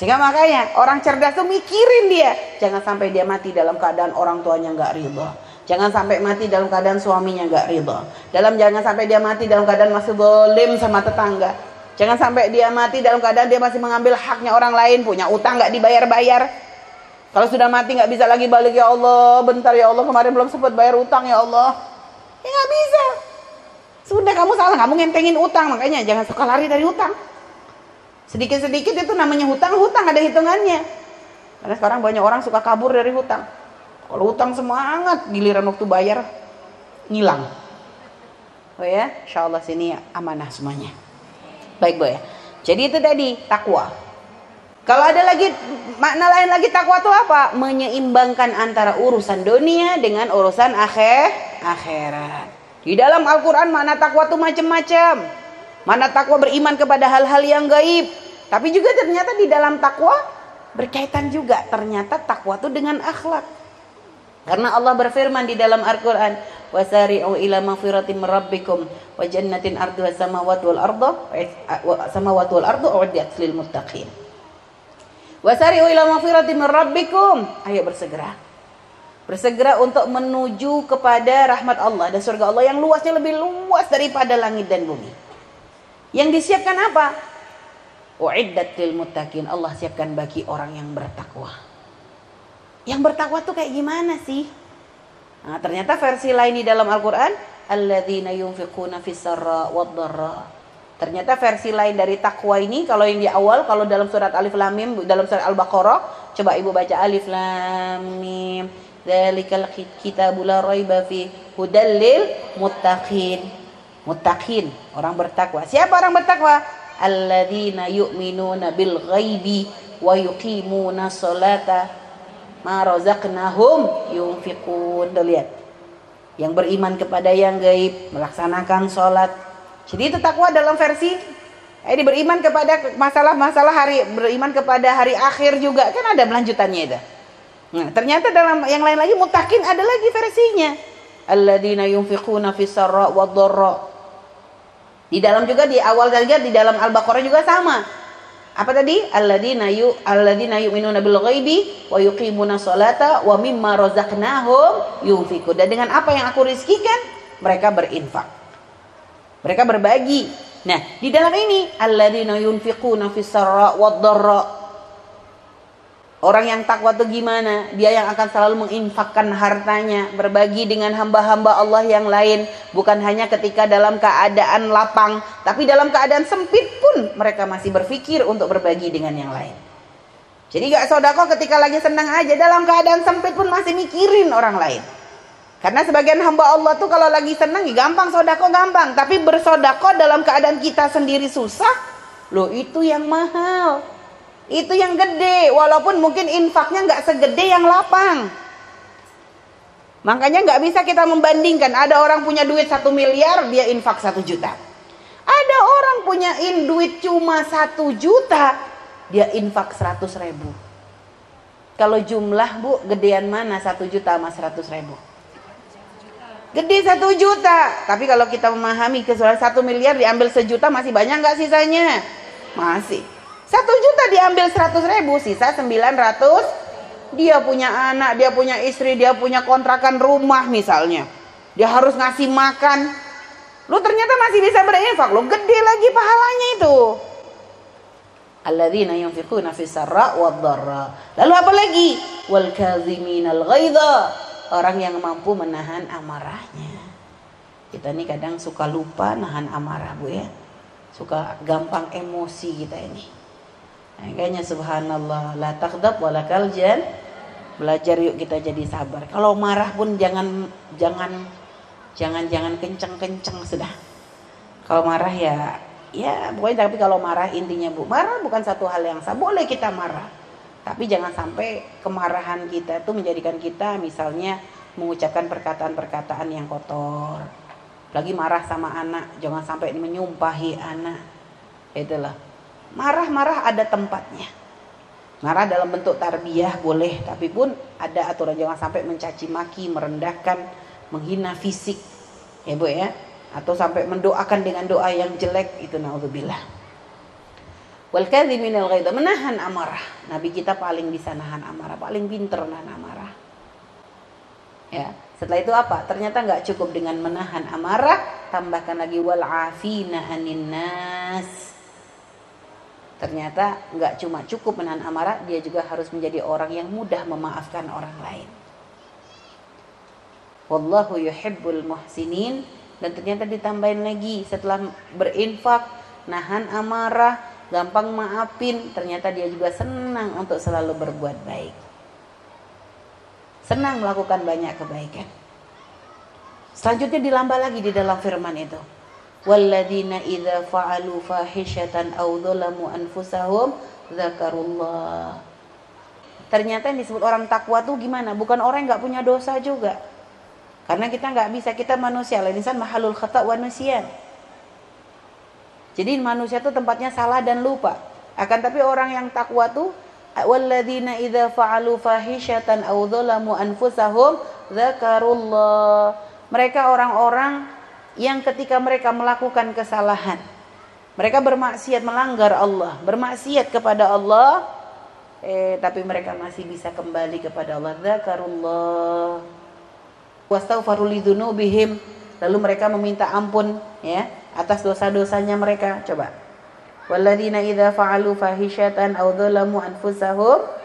Speaker 1: Sehingga makanya orang cerdas tuh mikirin dia. Jangan sampai dia mati dalam keadaan orang tuanya nggak ridho. Jangan sampai mati dalam keadaan suaminya nggak ridho. Dalam jangan sampai dia mati dalam keadaan masih bolim sama tetangga. Jangan sampai dia mati dalam keadaan dia masih mengambil haknya orang lain, punya utang nggak dibayar-bayar. Kalau sudah mati nggak bisa lagi balik ya Allah, bentar ya Allah kemarin belum sempat bayar utang ya Allah. Ya nggak bisa. Sudah kamu salah, kamu ngentengin utang makanya jangan suka lari dari utang. Sedikit-sedikit itu namanya hutang, hutang ada hitungannya. Karena sekarang banyak orang suka kabur dari hutang. Kalau hutang semangat, giliran waktu bayar ngilang. Oh ya, insya Allah sini amanah semuanya. Baik bu ya. Jadi itu tadi takwa. Kalau ada lagi makna lain lagi takwa itu apa? Menyeimbangkan antara urusan dunia dengan urusan akhir akhirat. Di dalam Al-Quran mana takwa itu macam-macam. Mana takwa beriman kepada hal-hal yang gaib. Tapi juga ternyata di dalam takwa berkaitan juga ternyata takwa itu dengan akhlak. Karena Allah berfirman di dalam Al-Quran, wasari'u ila maghfiratin min rabbikum wa jannatin arduha samawati wal ardu samawati wal ardu u'iddat lil muttaqin. Wasari'u ila maghfiratin min rabbikum. Ayo bersegera. Bersegera untuk menuju kepada rahmat Allah dan surga Allah yang luasnya lebih luas daripada langit dan bumi. Yang disiapkan apa? U'iddat lil muttaqin. Allah siapkan bagi orang yang bertakwa. Yang bertakwa tuh kayak gimana sih? Nah, ternyata versi lain di dalam Al-Qur'an, Ternyata versi lain dari takwa ini kalau yang di awal kalau dalam surat Alif Lam Mim dalam surat Al-Baqarah coba Ibu baca Alif Lam Mim Dzalikal kitabul la raiba fi hudal lil muttaqin. Muttaqin, orang bertakwa. Siapa orang bertakwa? Alladzina yu'minuna bil ghaibi wa yuqimuna sholata ma razaqnahum yunfiqun. Lihat. Yang beriman kepada yang gaib, melaksanakan sholat. Jadi itu takwa dalam versi ini beriman kepada masalah-masalah hari beriman kepada hari akhir juga kan ada melanjutannya itu. Nah, ternyata dalam yang lain lagi mutakin ada lagi versinya. Alladzina yunfiquna fis sarra wad Di dalam juga di awal juga di dalam Al-Baqarah juga sama. Apa tadi? Alladzina yu alladzina yu'minuna bil ghaibi wa yuqimuna sholata wa mimma razaqnahum yunfiqun. Dan dengan apa yang aku rizkikan, mereka berinfak. Mereka berbagi. Nah, di dalam ini alladzina yunfiquna fis sarra wad Orang yang takwa itu gimana? Dia yang akan selalu menginfakkan hartanya, berbagi dengan hamba-hamba Allah yang lain, bukan hanya ketika dalam keadaan lapang, tapi dalam keadaan sempit pun mereka masih berpikir untuk berbagi dengan yang lain. Jadi gak sodako ketika lagi senang aja, dalam keadaan sempit pun masih mikirin orang lain. Karena sebagian hamba Allah tuh kalau lagi senang ya gampang sodako gampang, tapi bersodako dalam keadaan kita sendiri susah, loh itu yang mahal. Itu yang gede, walaupun mungkin infaknya nggak segede yang lapang. Makanya nggak bisa kita membandingkan. Ada orang punya duit satu miliar, dia infak satu juta. Ada orang punya in duit cuma satu juta, dia infak seratus ribu. Kalau jumlah bu, gedean mana satu juta sama seratus ribu? Gede satu juta. Tapi kalau kita memahami keseluruhan satu miliar diambil sejuta masih banyak nggak sisanya? Masih. Satu juta diambil seratus ribu, sisa sembilan ratus. Dia punya anak, dia punya istri, dia punya kontrakan rumah misalnya. Dia harus ngasih makan. Lu ternyata masih bisa berinfak, lu gede lagi pahalanya itu. Alladzina yunfiquna fis sarra wad. Lalu apa lagi? Wal kaziminal ghaidha. Orang yang mampu menahan amarahnya. Kita ini kadang suka lupa nahan amarah, Bu ya. Suka gampang emosi kita ini. Kayaknya subhanallah la takdab wala kaljan. Belajar yuk kita jadi sabar. Kalau marah pun jangan jangan jangan jangan kenceng-kenceng sudah. Kalau marah ya ya pokoknya tapi kalau marah intinya Bu, marah bukan satu hal yang sah. Boleh kita marah. Tapi jangan sampai kemarahan kita itu menjadikan kita misalnya mengucapkan perkataan-perkataan yang kotor. Lagi marah sama anak, jangan sampai menyumpahi anak. Itulah Marah-marah ada tempatnya. Marah dalam bentuk tarbiyah boleh, tapi pun ada aturan jangan sampai mencaci maki, merendahkan, menghina fisik. Ya Bu ya. Atau sampai mendoakan dengan doa yang jelek itu naudzubillah. Wal kadhiminal ghaidha menahan amarah. Nabi kita paling bisa nahan amarah, paling pinter nahan amarah. Ya, setelah itu apa? Ternyata nggak cukup dengan menahan amarah, tambahkan lagi wal afina anin nas Ternyata nggak cuma cukup menahan amarah, dia juga harus menjadi orang yang mudah memaafkan orang lain. Wallahu yuhibbul muhsinin dan ternyata ditambahin lagi setelah berinfak, nahan amarah, gampang maafin, ternyata dia juga senang untuk selalu berbuat baik. Senang melakukan banyak kebaikan. Selanjutnya dilambah lagi di dalam firman itu. Walladzina idza fa'alu fahishatan aw dzalamu anfusahum dzakarullah. Ternyata yang disebut orang takwa tuh gimana? Bukan orang yang nggak punya dosa juga. Karena kita nggak bisa, kita manusia. Insan mahalul khata wa nusyan. Jadi manusia itu tempatnya salah dan lupa. Akan tapi orang yang takwa tuh walladzina idza fa'alu fahishatan aw anfusahum dzakarullah. Mereka orang-orang yang ketika mereka melakukan kesalahan, mereka bermaksiat melanggar Allah, bermaksiat kepada Allah, eh tapi mereka masih bisa kembali kepada Allah. Dzakarullah wastaghfaru lidzunubihim lalu mereka meminta ampun ya atas dosa-dosanya mereka. Coba. Walladzina idza fa'alu fahishatan aw dzalamu anfusahum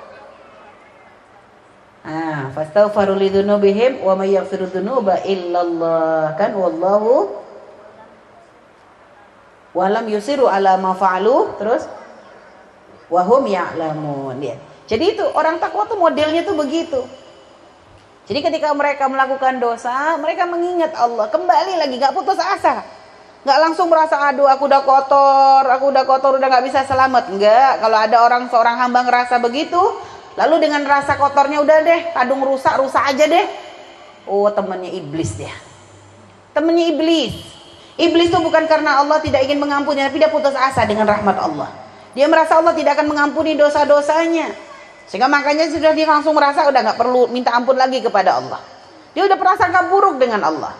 Speaker 1: ah fastaghfaru lidzunubihim wa may yaghfiru dzunuba illallah kan wallahu walam yusiru ala ma fa'alu terus wahum ya'lamun ya. Jadi itu orang takwa tuh modelnya tuh begitu. Jadi ketika mereka melakukan dosa, mereka mengingat Allah, kembali lagi, gak putus asa. Gak langsung merasa, aduh aku udah kotor, aku udah kotor, udah gak bisa selamat. Enggak, kalau ada orang seorang hamba ngerasa begitu, lalu dengan rasa kotornya udah deh, kadung rusak, rusak aja deh. Oh temannya iblis dia. Temannya iblis. Iblis itu bukan karena Allah tidak ingin mengampuni, tapi dia putus asa dengan rahmat Allah. Dia merasa Allah tidak akan mengampuni dosa-dosanya. Sehingga makanya sudah dia langsung merasa udah nggak perlu minta ampun lagi kepada Allah. Dia udah prasangka buruk dengan Allah.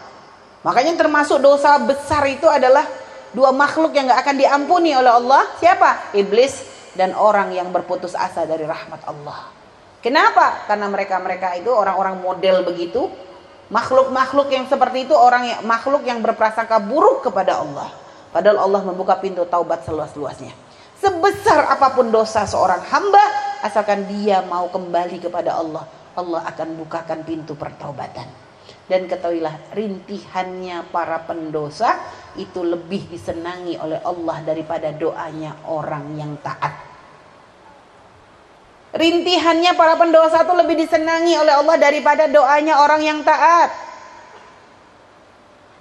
Speaker 1: Makanya termasuk dosa besar itu adalah dua makhluk yang nggak akan diampuni oleh Allah. Siapa? Iblis dan orang yang berputus asa dari rahmat Allah. Kenapa? Karena mereka-mereka itu orang-orang model begitu. Makhluk-makhluk yang seperti itu orang yang makhluk yang berprasangka buruk kepada Allah. Padahal Allah membuka pintu taubat seluas-luasnya. Sebesar apa pun dosa seorang hamba, asalkan dia mau kembali kepada Allah, Allah akan bukakan pintu pertaubatan. Dan ketahuilah rintihannya para pendosa itu lebih disenangi oleh Allah daripada doanya orang yang taat. Rintihannya para pendosa itu lebih disenangi oleh Allah daripada doanya orang yang taat.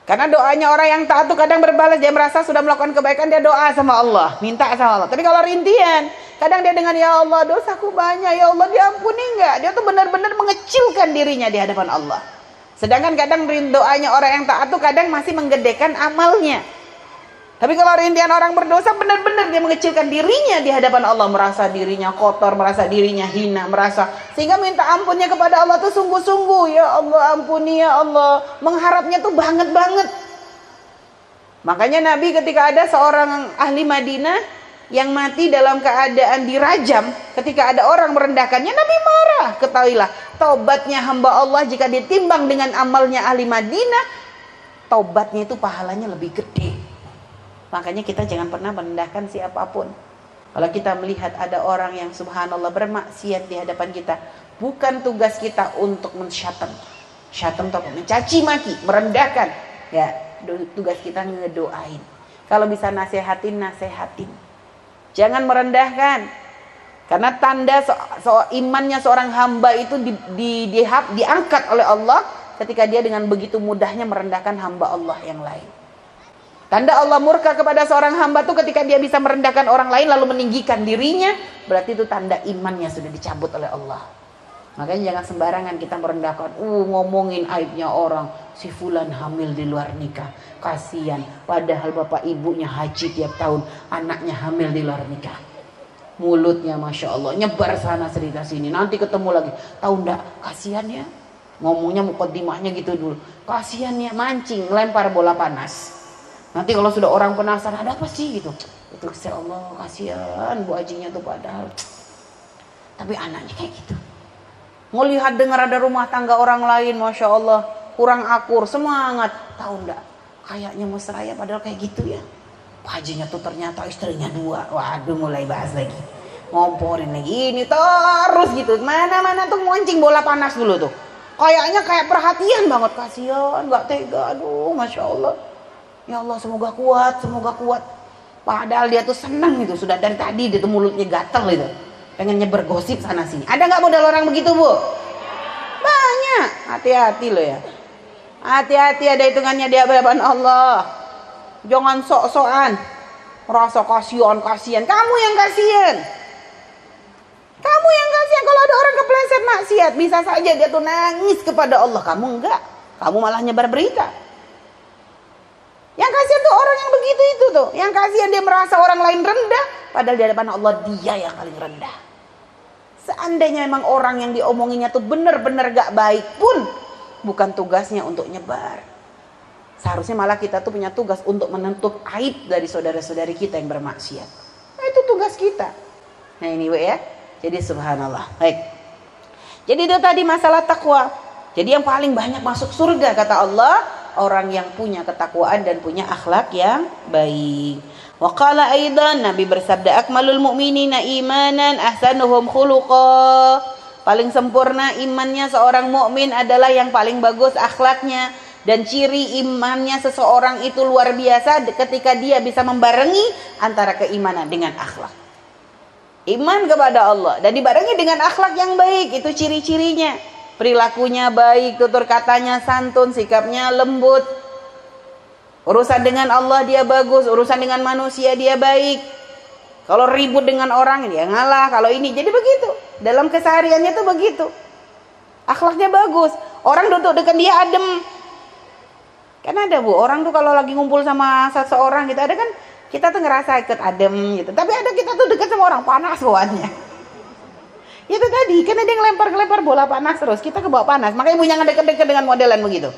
Speaker 1: Karena doanya orang yang taat tuh kadang berbalas dia merasa sudah melakukan kebaikan dia doa sama Allah, minta sama Allah. Tapi kalau rintian, kadang dia dengan ya Allah dosaku banyak, ya Allah diampuni enggak? Dia tuh benar-benar mengecilkan dirinya di hadapan Allah. Sedangkan kadang doanya orang yang taat tuh kadang masih menggedekan amalnya. Tapi kalau rintian orang berdosa benar-benar dia mengecilkan dirinya di hadapan Allah, merasa dirinya kotor, merasa dirinya hina, merasa sehingga minta ampunnya kepada Allah tuh sungguh-sungguh, ya Allah ampuni ya Allah, mengharapnya tuh banget banget. Makanya Nabi ketika ada seorang ahli Madinah yang mati dalam keadaan dirajam, ketika ada orang merendahkannya, Nabi marah. Ketahuilah, taubatnya hamba Allah jika ditimbang dengan amalnya ahli Madinah, taubatnya itu pahalanya lebih gede. Makanya kita jangan pernah merendahkan siapa pun. Kalau kita melihat ada orang yang subhanallah bermaksiat di hadapan kita, bukan tugas kita untuk mensyatem. Syatem atau mencaci maki, merendahkan. Ya, tugas kita ngedoain. Kalau bisa nasehatin, nasehatin. Jangan merendahkan. Karena tanda so, so, imannya seorang hamba itu di, di, di, diangkat oleh Allah ketika dia dengan begitu mudahnya merendahkan hamba Allah yang lain. Tanda Allah murka kepada seorang hamba itu ketika dia bisa merendahkan orang lain lalu meninggikan dirinya, berarti itu tanda imannya sudah dicabut oleh Allah. Makanya jangan sembarangan kita merendahkan, uh ngomongin aibnya orang, si fulan hamil di luar nikah. Kasihan, padahal bapak ibunya haji tiap tahun, anaknya hamil di luar nikah. Mulutnya Masya Allah, nyebar sana cerita sini, nanti ketemu lagi. Tahu ndak, kasihan ya. Ngomongnya mukodimahnya gitu dulu. Kasihan ya, mancing, lempar bola panas. Nanti kalau sudah orang penasaran ada apa sih gitu. Itu saya Allah kasihan Bu Ajinya tuh padahal. Tapi anaknya kayak gitu. Mau lihat dengar ada rumah tangga orang lain Masya Allah. Kurang akur, semangat. Tahu enggak? Kayaknya mesra ya padahal kayak gitu ya. Pak Hajinya tuh ternyata istrinya dua. Waduh mulai bahas lagi. Ngomporin lagi ini terus gitu. Mana-mana tuh ngoncing bola panas dulu tuh. Kayaknya kayak perhatian banget. Kasihan, gak tega. Aduh Masya Allah. Ya Allah semoga kuat, semoga kuat. Padahal dia tuh senang itu sudah dari tadi dia tuh mulutnya gatel itu. Pengen nyebar gosip sana sini. Ada nggak modal orang begitu bu? Banyak. Hati-hati loh ya. Hati-hati ada hitungannya di hadapan Allah. Jangan sok-sokan. Rasa kasihan, kasihan. Kamu yang kasihan. Kamu yang kasihan kalau ada orang kepleset maksiat, bisa saja dia tuh nangis kepada Allah. Kamu enggak. Kamu malah nyebar berita. Yang kasihan tuh orang yang begitu itu tuh. Yang kasihan dia merasa orang lain rendah, padahal di hadapan Allah dia yang paling rendah. Seandainya memang orang yang diomonginya tuh benar-benar gak baik pun, bukan tugasnya untuk nyebar. Seharusnya malah kita tuh punya tugas untuk menutup aib dari saudara-saudari kita yang bermaksiat. Nah, itu tugas kita. Nah ini ya. Jadi subhanallah. Baik. Jadi itu tadi masalah takwa. Jadi yang paling banyak masuk surga kata Allah orang yang punya ketakwaan dan punya akhlak yang baik. Wa qala aidan Nabi bersabda akmalul mu'minina imanan ahsanuhum khuluqa. Paling sempurna imannya seorang mukmin adalah yang paling bagus akhlaknya dan ciri imannya seseorang itu luar biasa ketika dia bisa membarengi antara keimanan dengan akhlak. Iman kepada Allah dan dibarengi dengan akhlak yang baik itu ciri-cirinya. Perilakunya baik, tutur katanya santun, sikapnya lembut. Urusan dengan Allah dia bagus, urusan dengan manusia dia baik. Kalau ribut dengan orang dia ngalah, kalau ini jadi begitu. Dalam kesehariannya tuh begitu. Akhlaknya bagus. Orang duduk dekat dia adem, Kan ada bu, orang tuh kalau lagi ngumpul sama seseorang gitu, ada kan kita tuh ngerasa ikut adem gitu. Tapi ada kita tuh deket sama orang panas bawaannya. Itu tadi, kan ada yang ngelempar-ngelempar bola panas terus, kita ke bawah panas. Makanya ibu jangan deket-deket dengan modelan begitu.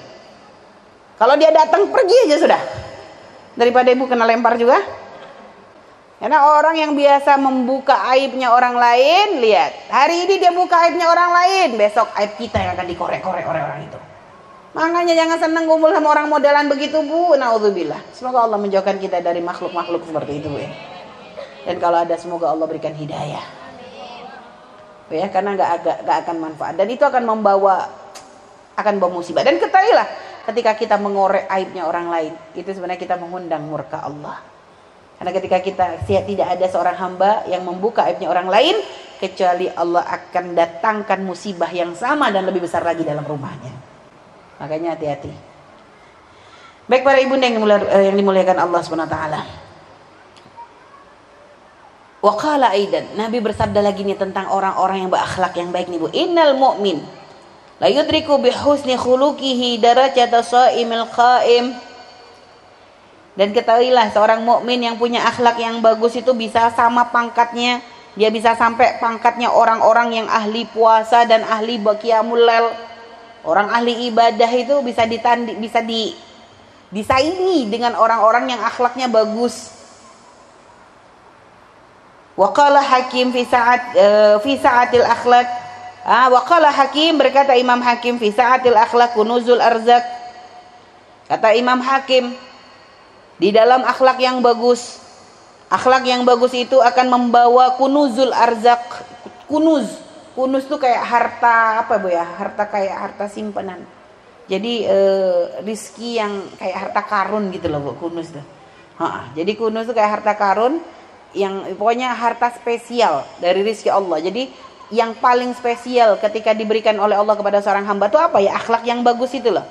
Speaker 1: Kalau dia datang pergi aja sudah. Daripada ibu kena lempar juga. Karena orang yang biasa membuka aibnya orang lain, lihat. Hari ini dia buka aibnya orang lain, besok aib kita yang akan dikorek-korek oleh orang itu. Makanya jangan senang kumpul sama orang modelan begitu bu. Naudzubillah. Semoga Allah menjauhkan kita dari makhluk-makhluk seperti itu bu ya. Dan kalau ada semoga Allah berikan hidayah. Ya, karena nggak agak nggak akan manfaat dan itu akan membawa akan bawa musibah. Dan ketahuilah ketika kita mengorek aibnya orang lain, itu sebenarnya kita mengundang murka Allah. Karena ketika kita tidak ada seorang hamba yang membuka aibnya orang lain, kecuali Allah akan datangkan musibah yang sama dan lebih besar lagi dalam rumahnya. Makanya hati-hati. Baik para ibu yang, eh, yang dimuliakan Allah Subhanahu wa taala. Wa qala aidan, Nabi bersabda lagi nih tentang orang-orang yang berakhlak yang baik nih Bu. Innal mu'min la yudriku bi husni khuluqihi darajata shaimil qaim. Dan ketahuilah seorang mukmin yang punya akhlak yang bagus itu bisa sama pangkatnya, dia bisa sampai pangkatnya orang-orang yang ahli puasa dan ahli baqiyamul lail Orang ahli ibadah itu bisa ditandi, bisa di disaingi dengan orang-orang yang akhlaknya bagus. Waqala Hakim fi saat uh, fi saatil akhlak. Ah, waqala Hakim berkata Imam Hakim fi saatil akhlak kunuzul arzak. Kata Imam Hakim di dalam akhlak yang bagus, akhlak yang bagus itu akan membawa kunuzul arzak, kunuz. Kunus tuh kayak harta apa bu ya? Harta kayak harta simpanan. Jadi eh, rizki yang kayak harta karun gitu loh bu kunus tuh. Ha, jadi kunus tuh kayak harta karun yang pokoknya harta spesial dari rizki Allah. Jadi yang paling spesial ketika diberikan oleh Allah kepada seorang hamba tuh apa ya? Akhlak yang bagus itu loh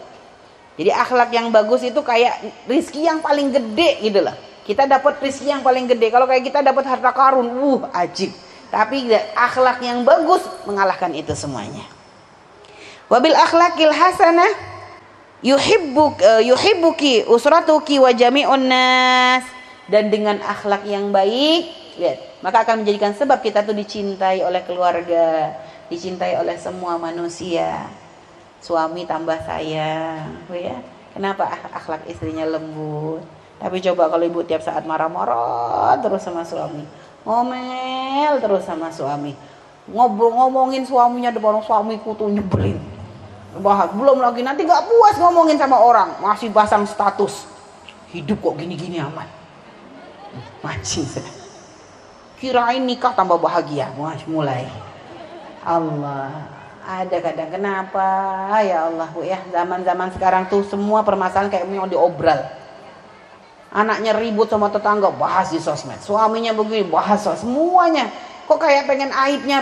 Speaker 1: jadi akhlak yang bagus itu kayak rizki yang paling gede gitu loh kita dapat rizki yang paling gede. Kalau kayak kita dapat harta karun uh ajib. Tapi akhlak yang bagus mengalahkan itu semuanya. Wabil akhlakil hasanah yuhibbuk uh, yuhibbuki usratuki wa jami'un nas. Dan dengan akhlak yang baik lihat maka akan menjadikan sebab kita tuh dicintai oleh keluarga dicintai oleh semua manusia suami tambah sayang ya. Kenapa? Akhlak istrinya lembut. Tapi coba kalau ibu tiap saat marah-marah terus sama suami ngomel terus sama suami ngobrol ngomongin suaminya depan suamiku tuh nyebelin. Bahas belum lagi nanti gak puas ngomongin sama orang masih pasang status. Hidup kok gini-gini amat mancing kirain nikah tambah bahagia. Mulai. Allah ada kadang kenapa ya Allah bu ya zaman-zaman sekarang tuh semua permasalahan kayak mau diobral Anaknya ribut sama tetangga, bahas di sosmed. Suaminya begini, bahas sosmed. Semuanya. Kok kayak pengen aibnya,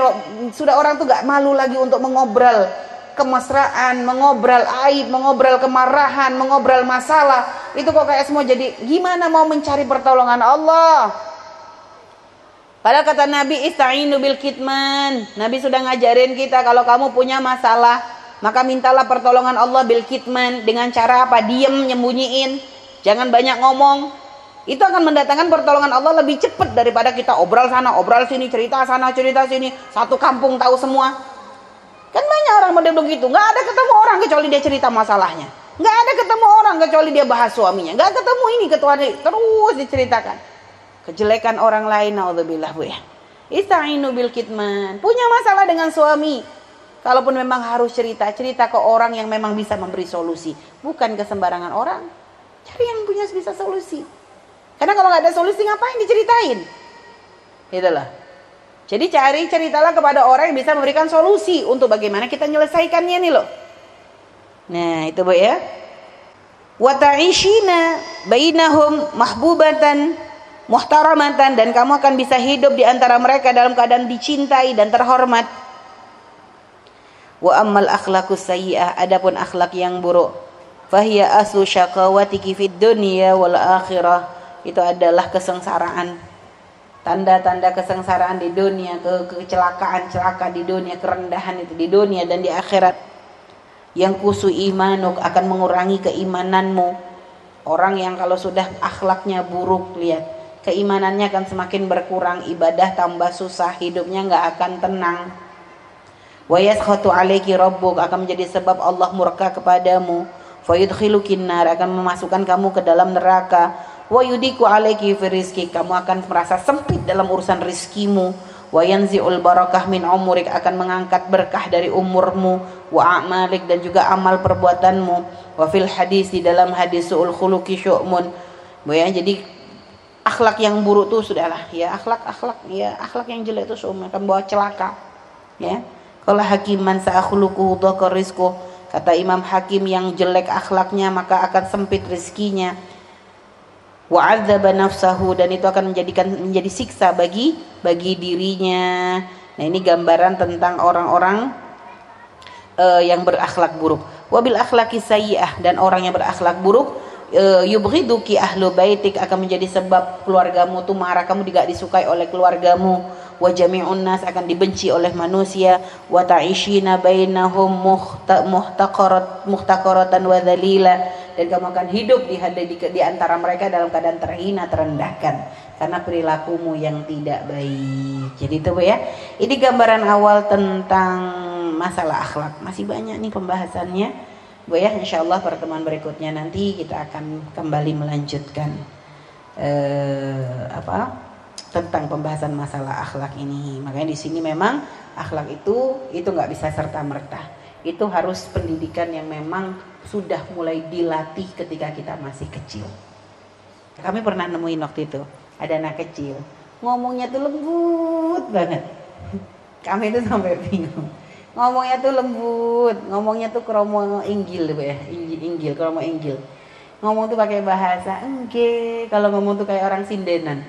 Speaker 1: sudah orang tuh gak malu lagi untuk mengobrol kemesraan, mengobrol aib, mengobrol kemarahan, mengobrol masalah. Itu kok kayak semua jadi gimana mau mencari pertolongan Allah? Padahal kata Nabi ista'inu bil kitman. Nabi sudah ngajarin kita kalau kamu punya masalah, maka mintalah pertolongan Allah bil kitman dengan cara apa? Diem, nyembunyiin. Jangan banyak ngomong. Itu akan mendatangkan pertolongan Allah lebih cepat daripada kita obrol sana, obrol sini, cerita sana, cerita sini. Satu kampung tahu semua. Kan banyak orang model begitu. Nggak ada ketemu orang kecuali dia cerita masalahnya. Nggak ada ketemu orang kecuali dia bahas suaminya. Nggak ketemu ini ketua terus diceritakan. Kejelekan orang lain, naudzubillah bu ya. Ista'inu bil kitman. Punya masalah dengan suami. Kalaupun memang harus cerita, cerita ke orang yang memang bisa memberi solusi. Bukan ke sembarangan orang. Cari yang punya bisa solusi. Karena kalau nggak ada solusi ngapain diceritain? Itulah. Jadi cari ceritalah kepada orang yang bisa memberikan solusi untuk bagaimana kita menyelesaikannya nih loh. Nah, itu Bu ya. Wa ta'ishina bainahum mahbubatan muhtaramatan dan kamu akan bisa hidup di antara mereka dalam keadaan dicintai dan terhormat. Wa ammal akhlaqus sayyi'ah adapun akhlak yang buruk. Fahiya aslu syaqawatiki fid dunya wal akhirah. Itu adalah kesengsaraan. Tanda-tanda kesengsaraan di dunia ke kecelakaan celaka di dunia kerendahan itu di dunia dan di akhirat. Yang kusu imanuk akan mengurangi keimananmu. Orang yang kalau sudah akhlaknya buruk lihat keimanannya akan semakin berkurang ibadah tambah susah hidupnya nggak akan tenang. Wa yaskhatu alaiki rabbuk akan menjadi sebab Allah murka kepadamu. Fayudkhilukin nar akan memasukkan kamu ke dalam neraka. Wa yudiku alaiki fi rizki kamu akan merasa sempit dalam urusan rizkimu. Wa yanzi'ul barakah min umurik akan mengangkat berkah dari umurmu. Wa a'malik dan juga amal perbuatanmu. Wa fil hadis di dalam hadis su'ul khuluqi syu'mun. Ya jadi akhlak yang buruk tuh sudahlah ya. Akhlak akhlak ya. Akhlak yang jelek itu semua akan bawa celaka ya. Kalau hakiman sa'akhluku dhakar rizku kata Imam Hakim yang jelek akhlaknya maka akan sempit rizkinya. Wa'adzaba nafsahu dan itu akan menjadikan menjadi siksa bagi bagi dirinya. Nah ini gambaran tentang orang-orang uh, yang berakhlak buruk. Wabil akhlaki sayyi'ah dan orang yang berakhlak buruk Eh, yubghiduki ahlu baitik akan menjadi sebab keluargamu tuh marah kamu tidak disukai oleh keluargamu wa jami'un nas akan dibenci oleh manusia wa ta'ishina bainahum muhtaqarat muhtaqaratan wa dan kamu akan hidup di, di, di antara mereka dalam keadaan terhina terendahkan karena perilakumu yang tidak baik. Jadi itu ya. Ini gambaran awal tentang masalah akhlak. Masih banyak nih pembahasannya. Bu ya, insya Allah pertemuan berikutnya nanti kita akan kembali melanjutkan eh, apa tentang pembahasan masalah akhlak ini. Makanya di sini memang akhlak itu itu nggak bisa serta merta. Itu harus pendidikan yang memang sudah mulai dilatih ketika kita masih kecil. Kami pernah nemuin waktu itu ada anak kecil ngomongnya tuh lembut banget. Kami itu sampai bingung ngomongnya tuh lembut ngomongnya tuh kromo inggil ya. Inggil inggil kromo inggil. Ngomong tuh pakai bahasa enggak kalau ngomong tuh kayak orang sindenan.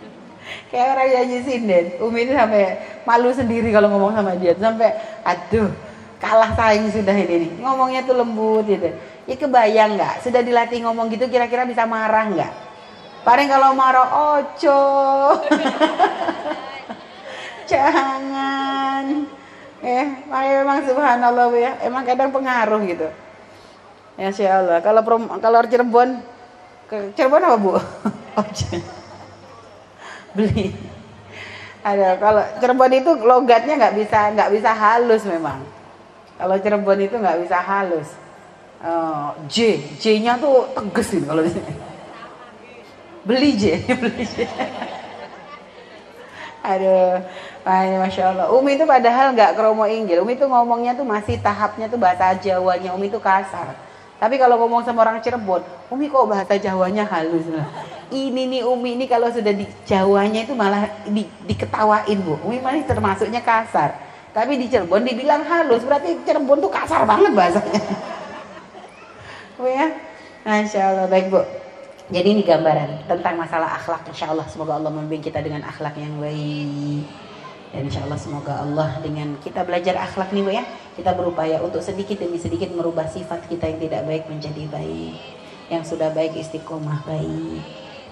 Speaker 1: Kayak orang nyanyi sinden. Umi itu sampai malu sendiri kalau ngomong sama dia sampai aduh kalah saing sudah ini nih. Ngomongnya tuh lembut gitu. Ya kebayang nggak? Sudah dilatih ngomong gitu kira-kira bisa marah nggak? Paling kalau marah ojo. Jangan eh makanya memang subhanallah ya. Emang kadang pengaruh gitu. Ya Allah kalau kalau Cirebon ke Cirebon apa bu? Beli. Ada kalau Cirebon itu logatnya nggak bisa nggak bisa halus memang. Kalau Cirebon itu nggak bisa halus. Uh, J J-nya tuh tegas gitu kalau beli J beli J. Aduh Masya Allah. Umi itu padahal nggak kromo inggil. Umi itu ngomongnya tuh masih tahapnya tuh bahasa Jawanya. Umi itu kasar. Tapi kalau ngomong sama orang Cirebon, Umi kok bahasa Jawanya halus lah. Ini nih Umi ini kalau sudah di Jawanya itu malah di, diketawain bu. Umi masih termasuknya kasar. Tapi di Cirebon dibilang halus, berarti Cirebon tuh kasar banget bahasanya. Bu ya, Masya Allah baik bu. Jadi ini gambaran tentang masalah akhlak. Insya Allah semoga Allah membimbing kita dengan akhlak yang baik. Dan insya Allah semoga Allah dengan kita belajar akhlak nih Bu ya. Kita berupaya untuk sedikit demi sedikit merubah sifat kita yang tidak baik menjadi baik. Yang sudah baik istiqomah baik.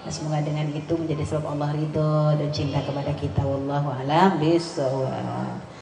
Speaker 1: Dan semoga dengan itu menjadi sebab Allah ridho dan cinta kepada kita. Wallahu alam bisawab